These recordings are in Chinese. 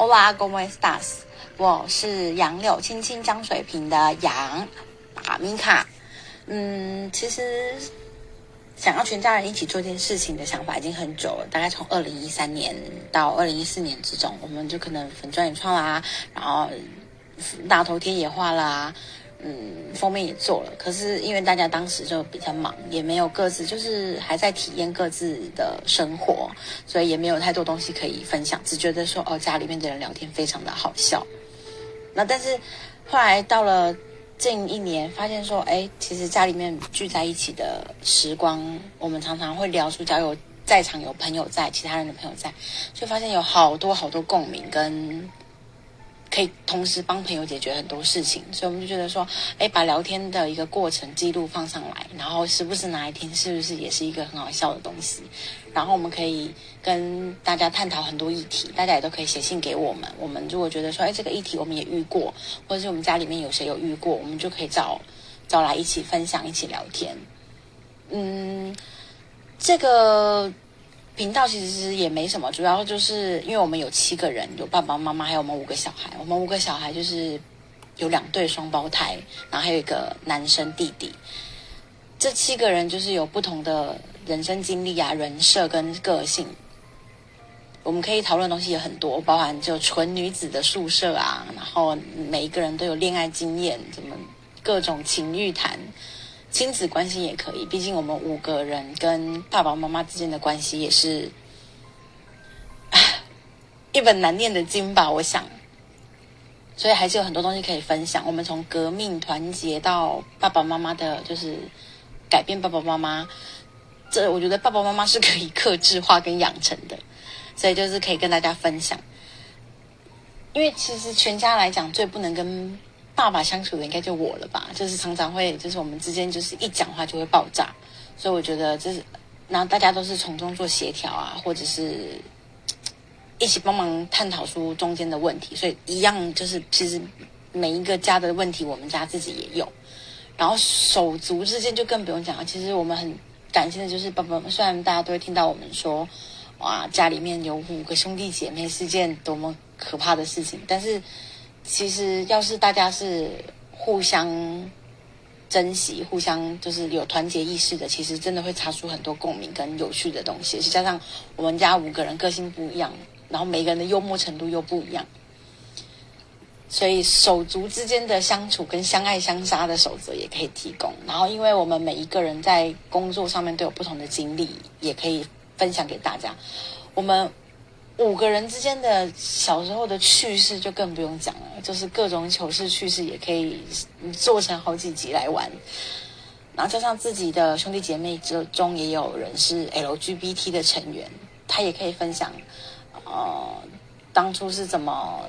Hola, ¿cómo estás？我是杨柳青青江水平的杨阿米卡。嗯，其实想要全家人一起做件事情的想法已经很久了，大概从二零一三年到二零一四年之中，我们就可能粉砖也创啦，然后大头贴也画啦。嗯，封面也做了，可是因为大家当时就比较忙，也没有各自就是还在体验各自的生活，所以也没有太多东西可以分享，只觉得说哦，家里面的人聊天非常的好笑。那但是后来到了近一年，发现说，哎，其实家里面聚在一起的时光，我们常常会聊出，假如在场有朋友在，其他人的朋友在，就发现有好多好多共鸣跟。可以同时帮朋友解决很多事情，所以我们就觉得说，哎，把聊天的一个过程记录放上来，然后时不时拿来听，是不是也是一个很好笑的东西？然后我们可以跟大家探讨很多议题，大家也都可以写信给我们。我们如果觉得说，哎，这个议题我们也遇过，或者是我们家里面有谁有遇过，我们就可以找找来一起分享，一起聊天。嗯，这个。频道其实也没什么，主要就是因为我们有七个人，有爸爸妈妈，还有我们五个小孩。我们五个小孩就是有两对双胞胎，然后还有一个男生弟弟。这七个人就是有不同的人生经历啊、人设跟个性。我们可以讨论的东西也很多，包含就纯女子的宿舍啊，然后每一个人都有恋爱经验，怎么各种情欲谈。亲子关系也可以，毕竟我们五个人跟爸爸妈妈之间的关系也是 一本难念的经吧，我想。所以还是有很多东西可以分享。我们从革命团结到爸爸妈妈的，就是改变爸爸妈妈，这我觉得爸爸妈妈是可以克制化跟养成的，所以就是可以跟大家分享。因为其实全家来讲，最不能跟。爸爸相处的应该就我了吧，就是常常会，就是我们之间就是一讲话就会爆炸，所以我觉得就是，然后大家都是从中做协调啊，或者是一起帮忙探讨出中间的问题，所以一样就是其实每一个家的问题，我们家自己也有，然后手足之间就更不用讲了。其实我们很感谢的就是爸爸，虽然大家都会听到我们说，哇，家里面有五个兄弟姐妹是件多么可怕的事情，但是。其实，要是大家是互相珍惜、互相就是有团结意识的，其实真的会擦出很多共鸣跟有趣的东西。是加上我们家五个人个性不一样，然后每个人的幽默程度又不一样，所以手足之间的相处跟相爱相杀的守则也可以提供。然后，因为我们每一个人在工作上面都有不同的经历，也可以分享给大家。我们。五个人之间的小时候的趣事就更不用讲了，就是各种糗事趣事也可以做成好几集来玩。然后加上自己的兄弟姐妹之中也有人是 LGBT 的成员，他也可以分享，呃，当初是怎么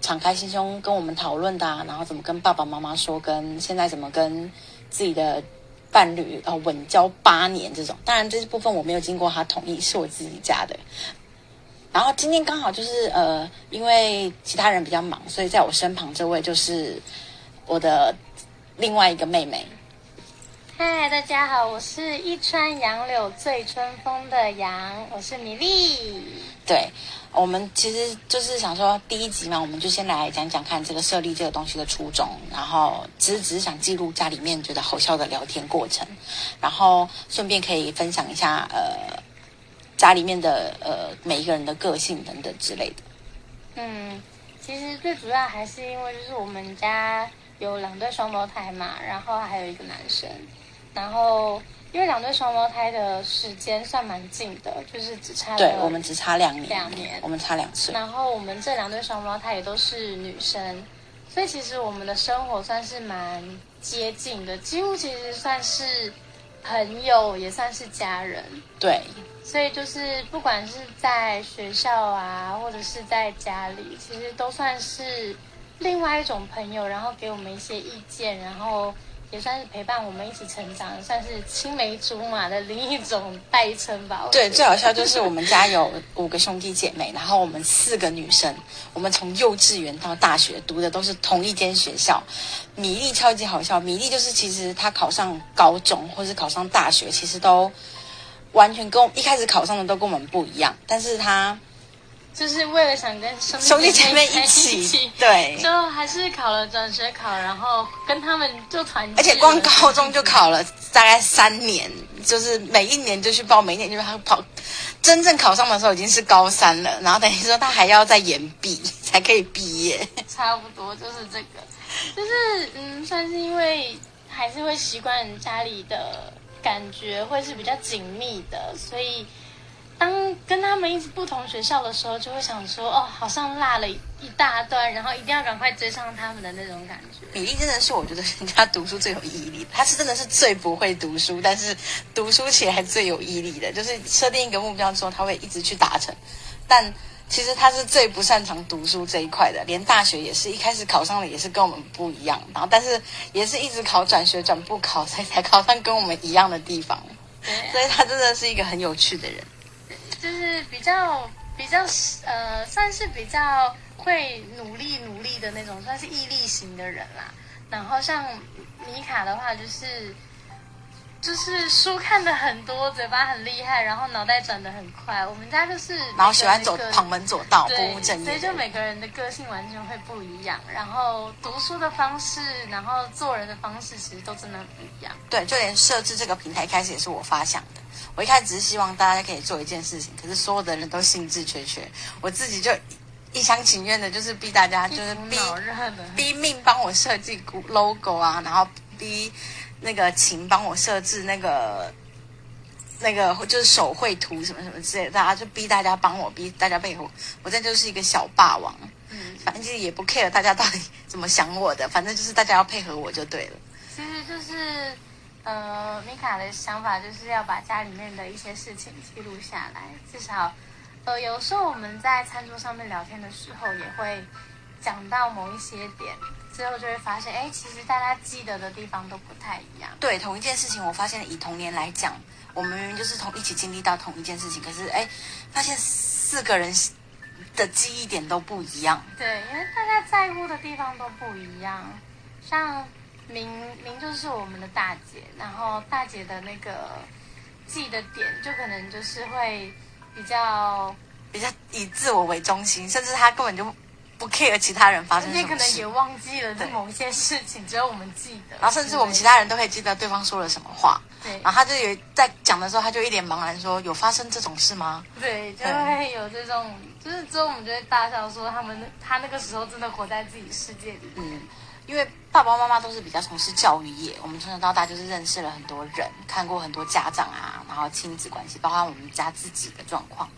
敞开心胸跟我们讨论的，然后怎么跟爸爸妈妈说，跟现在怎么跟自己的伴侣呃稳交八年这种。当然这部分我没有经过他同意，是我自己加的。然后今天刚好就是呃，因为其他人比较忙，所以在我身旁这位就是我的另外一个妹妹。嗨，大家好，我是一川杨柳醉春风的杨，我是米粒。对，我们其实就是想说第一集嘛，我们就先来讲讲看这个设立这个东西的初衷，然后其实只是想记录家里面觉得好笑的聊天过程，然后顺便可以分享一下呃。家里面的呃每一个人的个性等等之类的。嗯，其实最主要还是因为就是我们家有两对双胞胎嘛，然后还有一个男生，然后因为两对双胞胎的时间算蛮近的，就是只差对我们只差两年，两年我们差两岁。然后我们这两对双胞胎也都是女生，所以其实我们的生活算是蛮接近的，几乎其实算是朋友，也算是家人。对。所以就是不管是在学校啊，或者是在家里，其实都算是另外一种朋友，然后给我们一些意见，然后也算是陪伴我们一起成长，算是青梅竹马的另一种代称吧。对，最好笑就是我们家有五个兄弟姐妹，然后我们四个女生，我们从幼稚园到大学读的都是同一间学校。米粒超级好笑，米粒就是其实她考上高中或是考上大学，其实都。完全跟我一开始考上的都跟我们不一样，但是他就是为了想跟兄兄弟姐妹 一起起，对就还是考了转学考，然后跟他们就团。而且光高中就考了大概三年，就是每一年就去报，每一年就他跑。真正考上的时候已经是高三了，然后等于说他还要再延毕 才可以毕业。差不多就是这个，就是嗯，算是因为还是会习惯家里的感觉会是比较紧密的，所以当跟他们一直不同学校的时候，就会想说哦，好像落了一大段，然后一定要赶快追上他们的那种感觉。米粒真的是我觉得人家读书最有毅力的，他是真的是最不会读书，但是读书起来最有毅力的，就是设定一个目标之后，他会一直去达成。但其实他是最不擅长读书这一块的，连大学也是一开始考上了也是跟我们不一样，然后但是也是一直考转学转不考，才才考上跟我们一样的地方。对啊、所以他真的是一个很有趣的人。就是比较比较呃，算是比较会努力努力的那种，算是毅力型的人啦。然后像米卡的话，就是就是书看的很多，嘴巴很厉害，然后脑袋转的很快。我们家就是然后喜欢走旁门左道、不务正业。所以就每个人的个性完全会不一样，然后读书的方式，然后做人的方式，其实都真的不一样。对，就连设置这个平台开始也是我发想的。我一开始只是希望大家可以做一件事情，可是所有的人都兴致缺缺，我自己就一厢情愿的，就是逼大家，就是逼逼命帮我设计 logo 啊，然后逼那个琴帮我设置那个那个就是手绘图什么什么之类的，大家就逼大家帮我，逼大家配合我，我这就是一个小霸王。嗯，反正其实也不 care 大家到底怎么想我的，反正就是大家要配合我就对了。其实就是呃，米卡的想法就是要把家里面的一些事情记录下来，至少呃，有时候我们在餐桌上面聊天的时候，也会讲到某一些点，之后就会发现，哎，其实大家记得的地方都不太一样。对同一件事情，我发现以童年来讲，我们明明就是同一起经历到同一件事情，可是哎，发现四个人的记忆点都不一样。对，因为大家在乎的地方都不一样。像明明就是我们的大姐，然后大姐的那个记的点，就可能就是会比较，比较以自我为中心，甚至他根本就不 care 其他人发生什么事且可能也。忘记了这某一些事情，只有我们记得。然后甚至我们其他人都会记得对方说了什么话，对然后他就有在讲的时候，他就一脸茫然说：“有发生这种事吗对，就会有这种，就是之后我们就会大笑说他们他那个时候真的活在自己世界里？”。嗯，因为爸爸妈妈都是比较从事教育业，我们从小到大就是认识了很多人，看过很多家长啊，然后亲子关系，包括我们家自己的状况。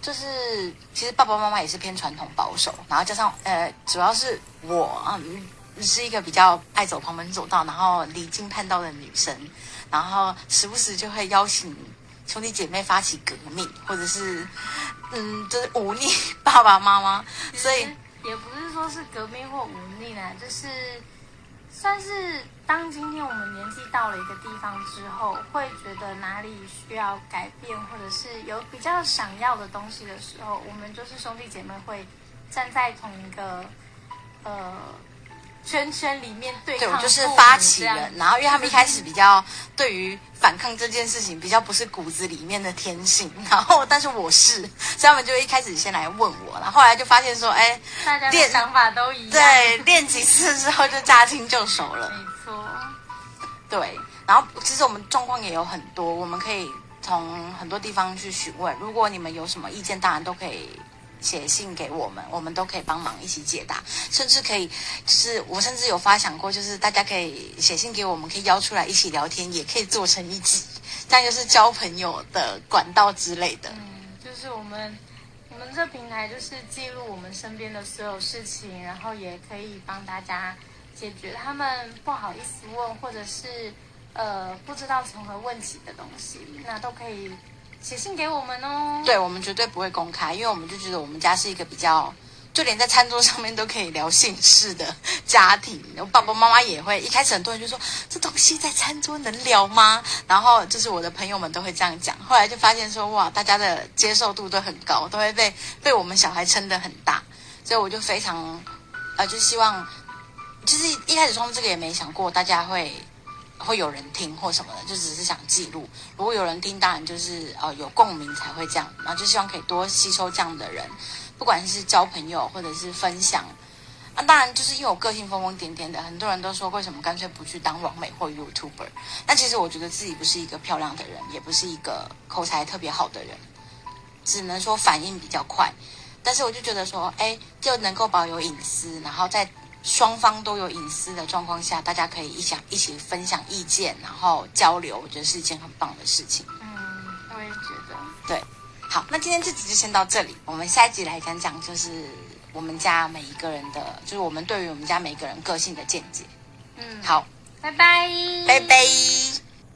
就是其实爸爸妈妈也是偏传统保守，然后加上呃，主要是我嗯是一个比较爱走旁门左道，然后离经叛道的女生，然后时不时就会邀请兄弟姐妹发起革命，或者是嗯，就是忤逆爸爸妈妈，所以也不是说是革命或忤逆啦，就是算是当今天我们年纪到了一个地方之后，会觉得哪里需要改变，或者是有比较想要的东西的时候，我们就是兄弟姐妹会站在同一个呃圈圈里面对对，抗我就是发起人，然后因为他们一开始比较对于反抗这件事情比较不是骨子里面的天性，然后但是我是，所以他们就一开始先来问我，然后后来就发现说，哎，大家的练想法都一样，对，练几次之后就驾轻就熟了，没错。对，然后其实我们状况也有很多，我们可以从很多地方去询问，如果你们有什么意见，当然都可以。写信给我们，我们都可以帮忙一起解答，甚至可以，就是我甚至有发想过，就是大家可以写信给我们，可以邀出来一起聊天，也可以做成一集，这样就是交朋友的管道之类的。嗯，就是我们我们这平台就是记录我们身边的所有事情，然后也可以帮大家解决他们不好意思问，或者是呃不知道从何问起的东西，那都可以写信给我们哦。对，我们绝对不会公开，因为我们就觉得我们家是一个比较，就连在餐桌上面都可以聊姓氏的家庭。我爸爸妈妈也会，一开始很多人就说这东西在餐桌能聊吗？然后就是我的朋友们都会这样讲，后来就发现说哇，大家的接受度都很高，都会被被我们小孩撑得很大，所以我就非常呃，就希望，就是一开始创这个也没想过大家会会有人听或什么的，就只是想记录。如果有人听，当然就是呃有共鸣才会这样，然后就希望可以多吸收这样的人，不管是交朋友或者是分享。啊，当然就是因为我个性疯疯癫癫的，很多人都说为什么干脆不去当网美或 YouTuber？但其实我觉得自己不是一个漂亮的人，也不是一个口才特别好的人，只能说反应比较快。但是我就觉得说，哎，就能够保有隐私，然后在双方都有隐私的状况下，大家可以一起一起分享意见，然后交流，我觉得是一件很棒的事情。嗯，我也觉得。对，好，那今天这集就先到这里，我们下一集来讲讲，就是我们家每一个人的，就是我们对于我们家每一个人个性的见解。嗯，，好，拜拜，拜拜。